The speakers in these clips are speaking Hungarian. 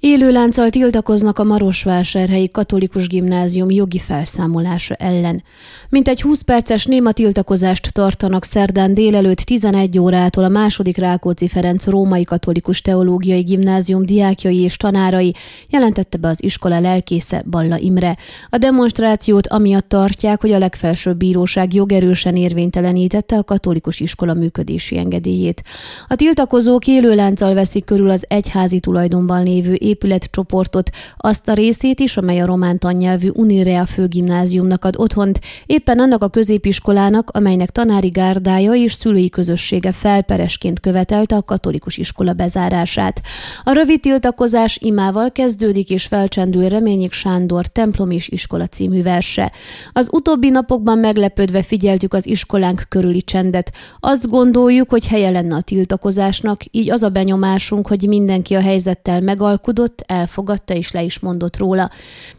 Élőlánccal tiltakoznak a Marosvásárhelyi Katolikus Gimnázium jogi felszámolása ellen. Mintegy 20 perces néma tiltakozást tartanak szerdán délelőtt 11 órától a második Rákóczi Ferenc Római Katolikus Teológiai Gimnázium diákjai és tanárai, jelentette be az iskola lelkésze Balla Imre. A demonstrációt amiatt tartják, hogy a legfelsőbb bíróság jogerősen érvénytelenítette a katolikus iskola működési engedélyét. A tiltakozók élőlánccal veszik körül az egyházi tulajdonban lévő épületcsoportot, azt a részét is, amely a román tannyelvű Unirea főgimnáziumnak ad otthont, éppen annak a középiskolának, amelynek tanári gárdája és szülői közössége felperesként követelte a katolikus iskola bezárását. A rövid tiltakozás imával kezdődik és felcsendül Reményik Sándor templom és iskola című verse. Az utóbbi napokban meglepődve figyeltük az iskolánk körüli csendet. Azt gondoljuk, hogy helye lenne a tiltakozásnak, így az a benyomásunk, hogy mindenki a helyzettel megalkudott, aludott, elfogadta és le is mondott róla.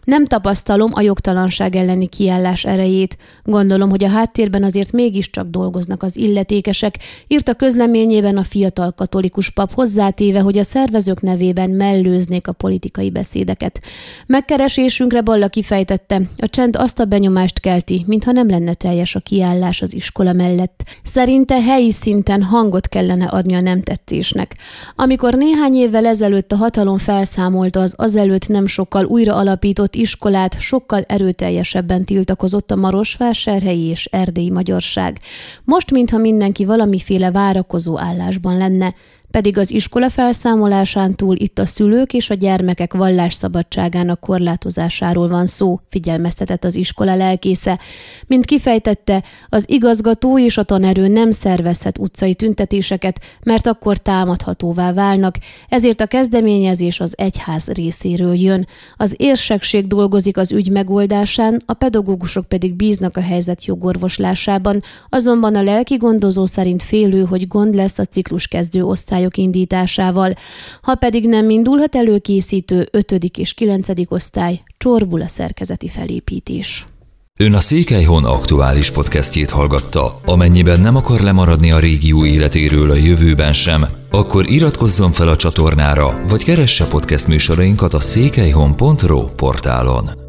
Nem tapasztalom a jogtalanság elleni kiállás erejét. Gondolom, hogy a háttérben azért mégiscsak dolgoznak az illetékesek, írt a közleményében a fiatal katolikus pap hozzátéve, hogy a szervezők nevében mellőznék a politikai beszédeket. Megkeresésünkre Balla kifejtette, a csend azt a benyomást kelti, mintha nem lenne teljes a kiállás az iskola mellett. Szerinte helyi szinten hangot kellene adni a nem tetszésnek. Amikor néhány évvel ezelőtt a hatalom felsz felszámolta az azelőtt nem sokkal újra alapított iskolát, sokkal erőteljesebben tiltakozott a Marosvásárhelyi és erdélyi magyarság. Most, mintha mindenki valamiféle várakozó állásban lenne, pedig az iskola felszámolásán túl itt a szülők és a gyermekek vallásszabadságának korlátozásáról van szó, figyelmeztetett az iskola lelkésze. Mint kifejtette, az igazgató és a tanerő nem szervezhet utcai tüntetéseket, mert akkor támadhatóvá válnak, ezért a kezdeményezés az egyház részéről jön. Az érsekség dolgozik az ügy megoldásán, a pedagógusok pedig bíznak a helyzet jogorvoslásában, azonban a lelki gondozó szerint félő, hogy gond lesz a ciklus kezdő osztály osztályok indításával. Ha pedig nem indulhat előkészítő 5. és 9. osztály, csorbul a szerkezeti felépítés. Ön a Székelyhon aktuális podcastjét hallgatta. Amennyiben nem akar lemaradni a régió életéről a jövőben sem, akkor iratkozzon fel a csatornára, vagy keresse podcast műsorainkat a székelyhon.pro portálon.